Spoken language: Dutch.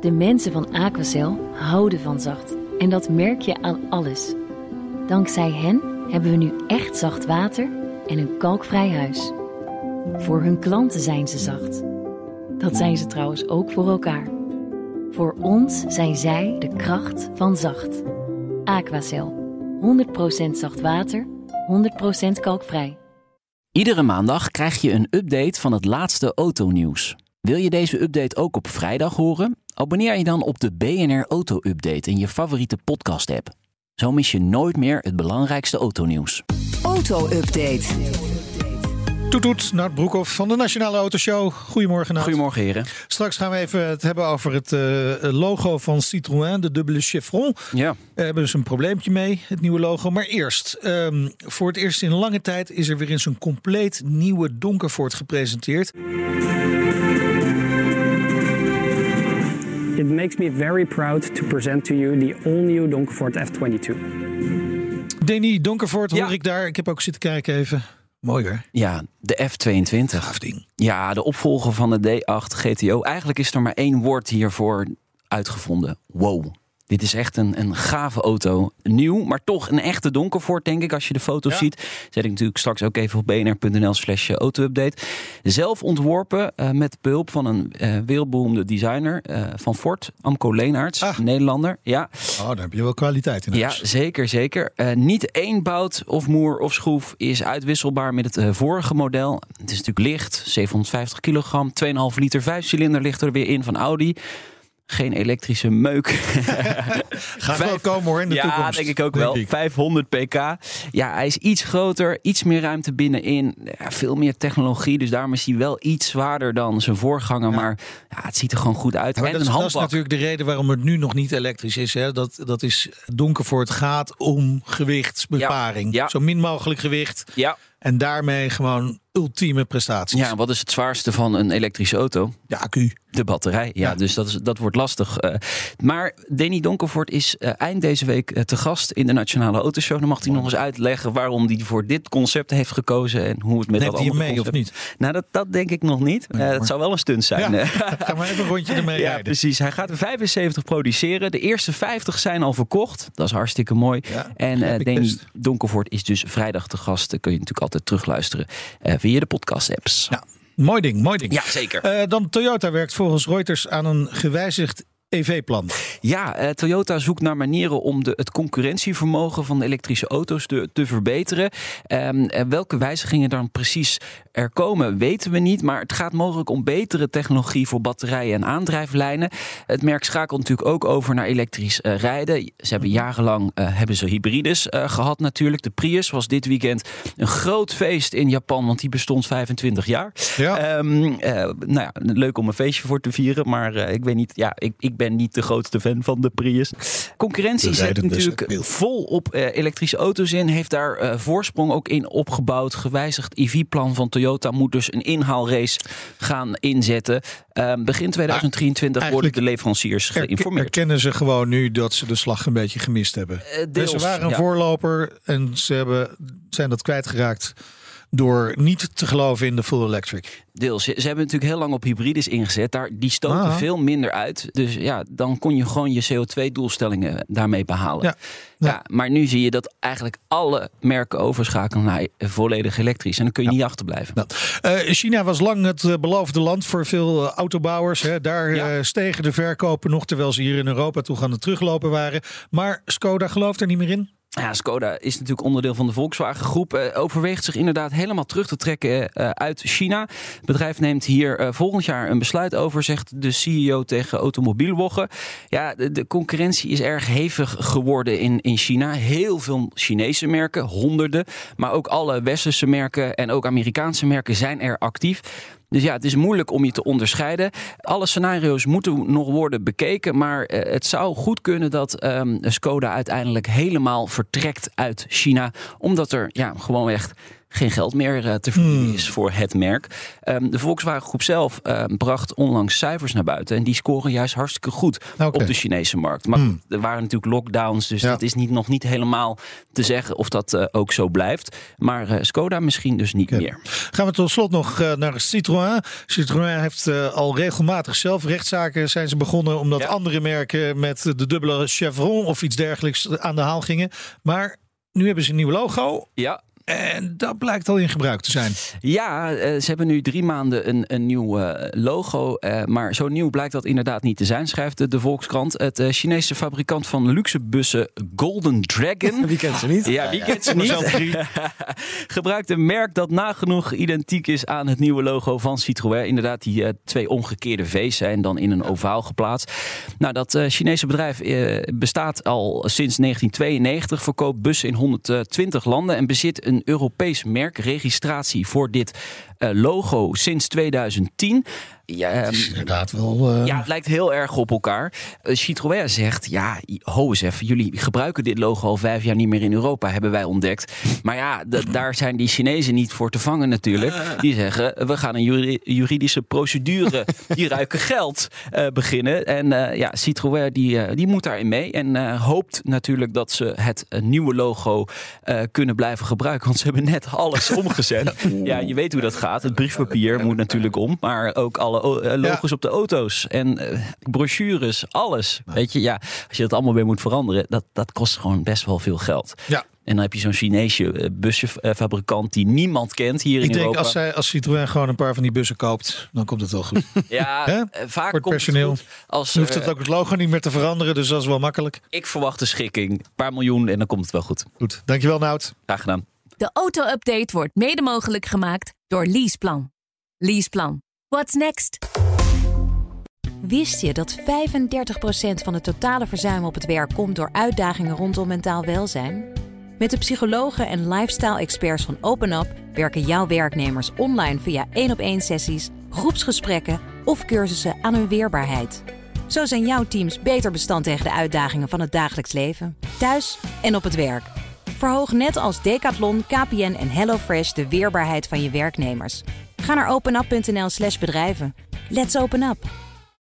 De mensen van Aquacel houden van zacht. En dat merk je aan alles. Dankzij hen hebben we nu echt zacht water en een kalkvrij huis. Voor hun klanten zijn ze zacht. Dat zijn ze trouwens ook voor elkaar. Voor ons zijn zij de kracht van zacht. Aquacel. 100% zacht water, 100% kalkvrij. Iedere maandag krijg je een update van het laatste autonieuws. Wil je deze update ook op vrijdag horen? Abonneer je dan op de BNR Auto Update in je favoriete podcast-app. Zo mis je nooit meer het belangrijkste autonieuws. Auto-update. Toet toet, Nart Broekhoff van de Nationale Autoshow. Goedemorgen Nart. Goedemorgen heren. Straks gaan we even het hebben over het eh, logo van Citroën, de dubbele chevron. Ja. We hebben dus een probleempje mee, het nieuwe logo. Maar eerst, ehm, voor het eerst in lange tijd is er weer eens een compleet nieuwe Donkervoort gepresenteerd. Makes me very proud to present to you the all-new Donkerford F22. Denny Donkervoort Ja. hoor ik daar. Ik heb ook zitten kijken even. Mooi hoor. Ja, de F22. Gaaf ding. Ja, de opvolger van de D8 GTO. Eigenlijk is er maar één woord hiervoor uitgevonden. Wow. Dit is echt een, een gave auto. Nieuw, maar toch een echte donkervoort, denk ik. Als je de foto's Ja. ziet. Zet ik natuurlijk straks ook even op bnr.nl slash auto-update. Zelf ontworpen eh, met behulp van een eh, wereldberoemde designer eh, van Ford. Amco Leenaerts, Ah. Nederlander. Ja, Oh, daar heb je wel kwaliteit in ja, huis. zeker, zeker. Eh, niet één bout of moer of schroef is uitwisselbaar met het vorige model. Het is natuurlijk licht, 750 kilogram, 2,5 liter vijfcilinder ligt er weer in van Audi. Geen elektrische meuk. Gaat wel Vijf- komen hoor in de ja, toekomst. denk ik ook wel. ik. 500 pk. Ja, hij is iets groter, iets meer ruimte binnenin. Ja, veel meer technologie, dus daarom is hij wel iets zwaarder dan zijn voorganger. Maar ja, het ziet er gewoon goed uit. Ja, maar en dat, een is, dat is handbak. natuurlijk de reden waarom het nu nog niet elektrisch is. Hè? Dat, dat is Donkervoort gaat om gewichtsbeparing. Ja, ja. Zo min mogelijk gewicht. Ja. En daarmee gewoon ultieme prestaties. ja, wat is het zwaarste van een elektrische auto? De accu. De batterij, ja, Ja. dus dat, is, dat wordt lastig. Eh, maar Danny Donkervoort is eh, eind deze week eh, te gast in de Nationale Autoshow. Dan mag hij nog eens uitleggen waarom hij voor dit concept heeft gekozen en hoe het met Neemt dat andere mee of niet? Nou, dat, dat denk ik nog niet. Nee, maar- het zou wel een stunt zijn. Ja. Ga maar even een rondje ermee Ja, rijden. precies. Hij gaat er 75 produceren. De eerste 50 zijn al verkocht. Dat is hartstikke mooi. Ja, en Danny best. Donkervoort is dus vrijdag te gast. Dat kun je natuurlijk altijd terugluisteren via de podcast-apps. Ja, mooi ding, mooi ding. Ja, zeker. Eh, dan Toyota werkt volgens Reuters aan een gewijzigd EV-plan. Ja, eh, Toyota zoekt naar manieren om de, het concurrentievermogen van de elektrische auto's te, te verbeteren. En welke wijzigingen dan precies er komen, weten we niet. Maar het gaat mogelijk om betere technologie voor batterijen en aandrijflijnen. Het merk schakelt natuurlijk ook over naar elektrisch eh, rijden. Ze hebben jarenlang hebben ze hybrides eh, gehad natuurlijk. De Prius was dit weekend een groot feest in Japan, want die bestond 25 jaar. Ja. Ehm, eh, nou ja, leuk om een feestje voor te vieren, maar ik weet niet, ja, ik, ik ben niet de grootste fan van de Prius. Concurrentie zet dus natuurlijk vol op eh, elektrische auto's in, heeft daar eh, voorsprong ook in opgebouwd. Gewijzigd EV-plan van Toyota moet dus een inhaalrace gaan inzetten. Ehm, begin 2023 worden eigenlijk de leveranciers Er- geïnformeerd. Erkennen ze gewoon nu dat ze de slag een beetje gemist hebben. Deels, ze waren een ja. voorloper en ze hebben, zijn dat kwijtgeraakt door niet te geloven in de full electric. Deels. Ze, ze hebben natuurlijk heel lang op hybrides ingezet. Daar, die stoten Ah. veel minder uit. Dus ja, dan kon je gewoon je CO2-doelstellingen daarmee behalen. Ja. Ja. Ja. maar nu zie je dat eigenlijk alle merken overschakelen naar volledig elektrisch. En dan kun je niet achterblijven. Nou, eh, China was lang het eh, beloofde land voor veel eh, autobouwers. Hè. Daar stegen de verkopen nog, terwijl ze hier in Europa toe aan het teruglopen waren. Maar Skoda gelooft er niet meer in. Ja, Skoda is natuurlijk onderdeel van de Volkswagen groep. Eh, overweegt zich inderdaad helemaal terug te trekken eh, uit China. Het bedrijf neemt hier eh, volgend jaar een besluit over, zegt de CEO tegen Automobielwoggen. Ja, de, de concurrentie is erg hevig geworden in, in China. Heel veel Chinese merken, honderden. Maar ook alle westerse merken en ook Amerikaanse merken zijn er actief. Dus ja, het is moeilijk om je te onderscheiden. Alle scenario's moeten nog worden bekeken. Maar eh, het zou goed kunnen dat ehm, Skoda uiteindelijk helemaal vertrekt uit China. Omdat er ja, gewoon echt geen geld meer eh, te verdienen is voor het merk. Ehm, de Volkswagen Groep zelf ehm, bracht onlangs cijfers naar buiten. En die scoren juist hartstikke goed op de Chinese markt. Maar er waren natuurlijk lockdowns. Dus Ja. het is niet, nog niet helemaal te zeggen of dat eh, ook zo blijft. Maar eh, Skoda misschien dus niet meer. Gaan we tot slot nog naar Citroën. Citroën heeft al regelmatig zelf rechtszaken zijn ze begonnen omdat Ja. andere merken met de dubbele chevron of iets dergelijks aan de haal gingen. Maar nu hebben ze een nieuw logo Ja, en dat blijkt al in gebruik te zijn. Ja, eh, ze hebben nu drie maanden een, een nieuw eh, logo. eh, maar zo nieuw blijkt dat inderdaad niet te zijn, schrijft de, de Volkskrant. Het Chinese fabrikant van luxe bussen Golden Dragon. Wie kent ze niet? Ja, wie kent ze niet? Gebruikt een merk dat nagenoeg identiek is aan het nieuwe logo van Citroën. Inderdaad, die twee omgekeerde V's zijn dan in een ovaal geplaatst. Nou, dat eh, Chinese bedrijf eh, bestaat al sinds 1992, verkoopt bussen in 120 landen en bezit een Europees merkregistratie voor dit eh, logo sinds 2010. Ja, Inderdaad wel. eh, ja, het lijkt heel erg op elkaar. Eh, Citroën zegt, ja, ho eens even, jullie gebruiken dit logo al vijf jaar niet meer in Europa, hebben wij ontdekt. Maar ja, daar zijn die Chinezen niet voor te vangen natuurlijk. Die zeggen, we gaan een juri- juridische procedure, die ruiken geld, eh, beginnen. En ja, Citroën die, die moet daarin mee en hoopt natuurlijk dat ze het nieuwe logo kunnen blijven gebruiken. Want ze hebben net alles omgezet. Ja, je weet hoe dat gaat. Het briefpapier moet natuurlijk om, maar ook alle o- eh, logos op de auto's en eh, brochures, alles. Weet je, ja, als je dat allemaal weer moet veranderen, dat, dat kost gewoon best wel veel geld. Ja. En dan heb je zo'n Chinese eh, bussenfabrikant die niemand kent hier Ik in denk Europa. als, zij, als Citroën gewoon een paar van die bussen koopt, dan komt het wel goed. Ja, eh, vaak komt personeel. het goed als Dan hoeft eh, het ook het logo niet meer te veranderen, dus dat is wel makkelijk. ik verwacht een schikking, een paar miljoen en dan komt het wel goed. Goed, dankjewel Nout. Graag gedaan. De auto-update wordt mede mogelijk gemaakt door Leaseplan. Leaseplan. What's next? Wist je dat 35% van het totale verzuim op het werk komt door uitdagingen rondom mentaal welzijn? Met de psychologen en lifestyle-experts van OpenUp werken jouw werknemers online via één op één sessies, groepsgesprekken of cursussen aan hun weerbaarheid. Zo zijn jouw teams beter bestand tegen de uitdagingen van het dagelijks leven, thuis en op het werk. Verhoog net als Decathlon, KPN en HelloFresh de weerbaarheid van je werknemers. Ga naar openup.nl/slash bedrijven. Let's open up!